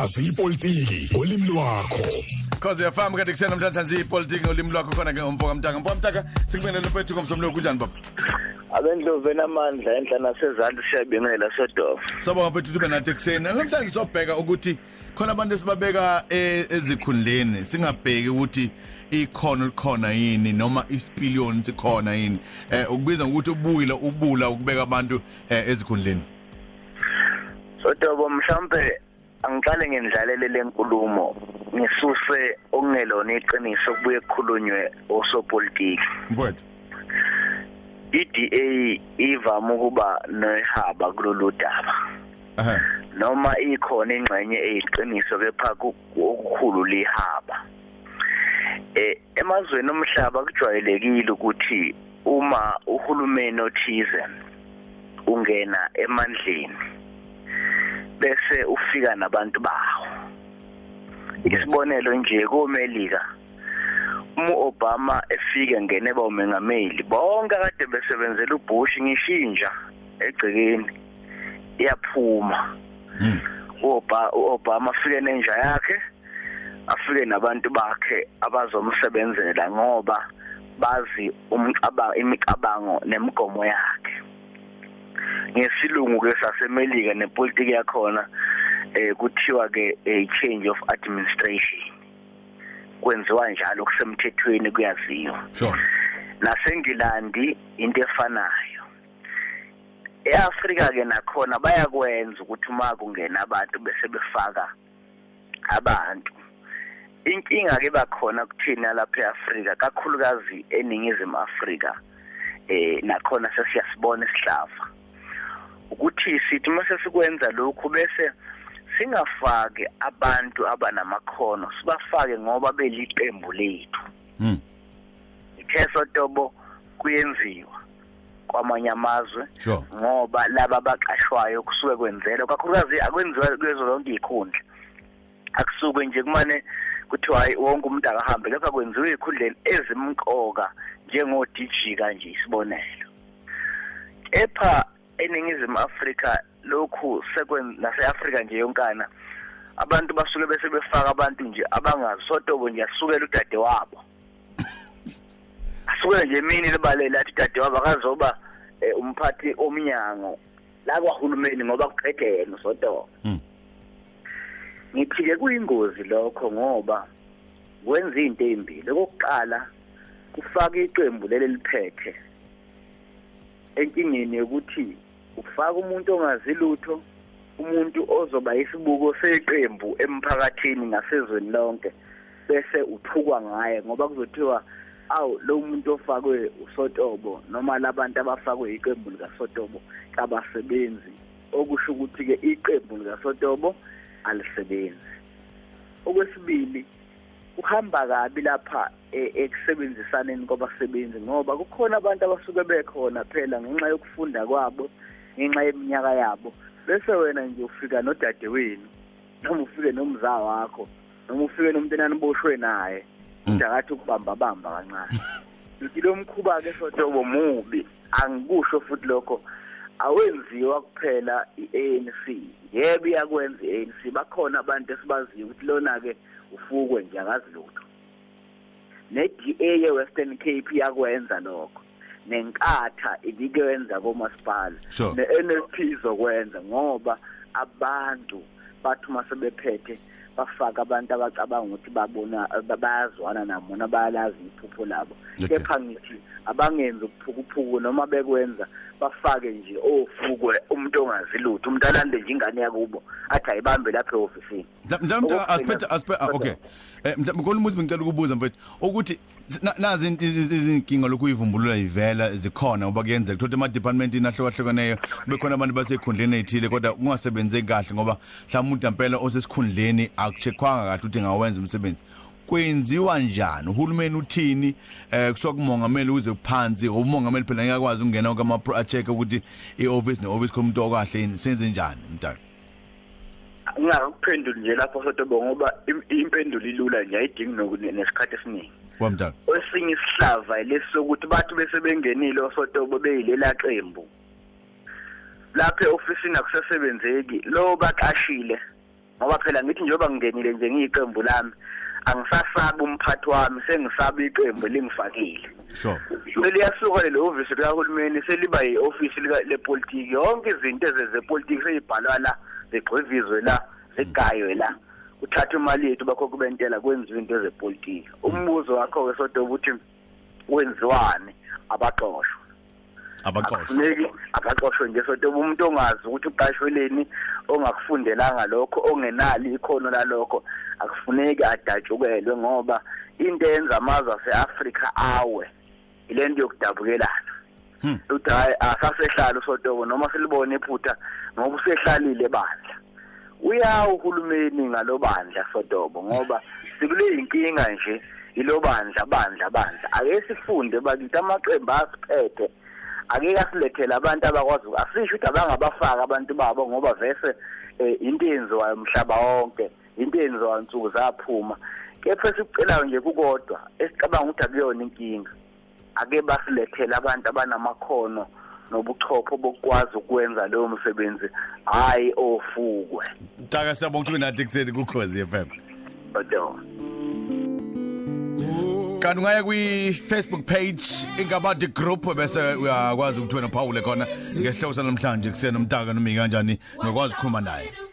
chaza ipolitiki ngolimi lwakho. Cause yafamba kanti kusena namhlanje nje ipolitiki ngolimi lwakho khona ke umfoka mtaka. Mfoka mtaka sikubingelela mfethu ngomsombuluko kunjani baba? Abendlovu enamandla enhla nasezantsi siyabingelela sodofa Sabonga mfethu ube nathi ekseni namhlanje sobheka ukuthi khona abantu esibabeka e- ezikhundleni singabheki ukuthi ikhono likhona yini noma isipiliyoni sikhona yini. Eh ukubiza ukuthi ubuyila ubula ukubeka abantu eh, ezikhundleni. Sodobo mhlawumbe angiqale ngendlalele lenkulumo ngisuse okungelona iqiniso kubuye kukhulunywe osopolitiki. Mfowethu. i-DA ivama ukuba nehaba kulolu daba. Noma ikhona ingxenye eyiqiniso kepha ku- okukhulu lihaba. Eh emazweni omhlaba kujwayelekile ukuthi uma uhulumeni othize ungena emandleni bese ufika nabantu bawo. Isibonelo nje komelika uma Obama efike ngene bawumengameli bonke kade besebenzela uBush ngishintsha egcekeni iyaphuma. Mm. uOba- uObama afike nenja yakhe afike nabantu bakhe abazomsebenzela ngoba bazi imicabango nemigomo yakhe. Ngesilungu ke sasemelika nepolitiki yakhona eh kuthiwa ke a change of administration. Kwenziwa njalo kusemthethweni kuyaziwa. Sure. Nasengilandi into efanayo. eAfrika ke nakhona bayakwenza ukuthi uma kungena abantu bese befaka abantu. Inkinga ke bakhona kuthina lapha eAfrika kakhulukazi eningizimu Afrika eh nakhona sesiyasibona isihlava ukuthi sithi mase sikwenza lokhu bese singafake abantu abanamakhono sibafake ngoba beliqembu lethu. Mm ikheso tobo kuyenziwa kwamanye amazwe ngoba laba abaqashwayo kusuke kwenzelwa kakhulukazi akwenziwa kuzo zonke izikhundla akusuke nje kumane kuthiwa hayi wonke umuntu akahambe. Kepha kwenziwa izikhundleni ezimqoka njengo DJ kanje isibonelo. Kepha eningizimu Afrika lokhu sekwen nase-Afrika nje yonkana abantu basuke bese befaka abantu nje abangazotobo nje asukela udade wabo asuke nje emini libalele athi dade wabo akazoba eh, umphathi omnyango la kwahulumeni ngoba kuphethe yena usotobo Mm. ngithi ke kuyingozi lokho ngoba kwenza izinto ezimbili okokuqala kufaka iqembu leli liphethe enkingeni yokuthi ufaka umuntu ongazi lutho umuntu ozoba isibuko seqembu emphakathini nasezweni lonke bese uthukwa ngaye ngoba kuzothiwa awu lo muntu ofakwe usotobo noma labantu abafakwe iqembu likasotobo kabasebenzi. Okusho ukuthi ke iqembu likasotobo alisebenzi. Okwesibili uhamba kabi lapha e- ekusebenzisaneni kwabasebenzi ngoba kukhona abantu abasuke bekhona phela ngenxa yokufunda kwabo. Ngenxa yeminyaka yabo. Bese wena nje ufika nodade wenu noma ufike nomza wakho noma ufike nomuntu enaniboshwe naye udakathi ukubamba bamba kancane. Lo mkhuba ke sotobo mubi angikusho futhi lokho awenziwa kuphela iANC yebo iyakwenza iANC bakhona abantu esibaziyo ukuthi lona ke ufukwe nje akazi lutho. neDA yeWestern Cape yakwenza lokho. Nenkatha ibikwenza komasipala Sure. neNSP izokwenza ngoba abantu bathi masebephethe bafaka abantu abacabanga ukuthi babona bayazwana namona bayalazi iphupho labo Okay. kepha ngithi abangenzi ukuphukuphuku noma bekwenza bafake nje ofukwe umuntu ongazi lutho umuntu alande nje ingane yakubo athi ayibambe lapha ehofisini mhlawumbe Okugcina- asiphethe asiphethe ah, okay eh mhlawumbe ngolunye umuzi bengicela ukubuza mfethu ukuthi na- nazi izinkinga lokuyivumbulula ivela zikhona ngoba kuyenzeka uthola ema departmentini ahlukahlukeneyo kube khona abantu basekhundleni ezithile kodwa kungasebenzeki kahle ngoba mhlawumbe umuntu impela osesikhundleni akuchekwanga kahle ukuthi ngawenza umsebenzi. Kwenziwa njani? Uhulumeni uthini? Eh kusuka kumongameli uze phansi umongameli phela ngeke akwazi ukungena kwama project ukuthi ioffice neoffice khona umuntu okahle senze njani mntana ngingakuphenduli nje lapho sotobo ngoba im- impendulo ilula nje ayidingi nesikhathi esiningi. Wamntana esinye isihlava lesi sokuthi bathi bese bengenile osotobo beyilela qembu. Lapha eofisini akusasebenzeki. Lo baqashile ngoba phela ngithi njengoba ngingenile nje ngiyiqembu lami angisasabi umphathi wami sengisaba iqembu lingifakile sure. Seliyasuka lelo office likahulumeni seliba yi-office lika- lepolitiki. Yonke izinto ezezepolitiki seyibhalwa la zigxivizwe la zigaywe la. Kuthathwa imali yethu bakhokhe bentela kwenziwe into ezepolitiki. Umbuzo wakho-ke sodoba ukuthi wenziwani? Abaxoshwa abaqoshwa akufuneki akaxoshwe nje sodoba umuntu ongazi ukuthi uqashweleni ongakufundelanga lokho ongenalo ikhono lalokho akufuneki adatshukelwe ngoba into eyenza amazwe ase-afrika awe ile nto yokudabukelana. Hmm. ukuthi hayi asasehlala usotobo noma silibone iphutha ngoba usehlalile bandla. Uyawo uhulumeni ngalo bandla sotobo ngoba sikule inkinga nje ilo bandla bandla ake sifunde bakithi amaqembu asiphethe ake kasilethele abantu abakwazi asisho ukuthi abangabafaka abantu babo ngoba vese eh, into eyenziwayo umhlaba wonke into eyenziwayo nsuku zaphuma. Kepha esikucelayo nje kukodwa esicabanga ukuthi akuyona inkinga. Ake basilethele abantu abanamakhono nobuchopho bokwazi ukwenza leyo msebenzi hayi ofukwe. Taka siyabonga ukuthi nathi kuseni kukhozi FM kodwa. Kanti ungaya kwi Facebook page ingabadi group bese uyakwazi ukuthi wena Paul khona. Ngehloso namhlanje kusena umtaka noma kanjani nokwazi ukukhuluma naye.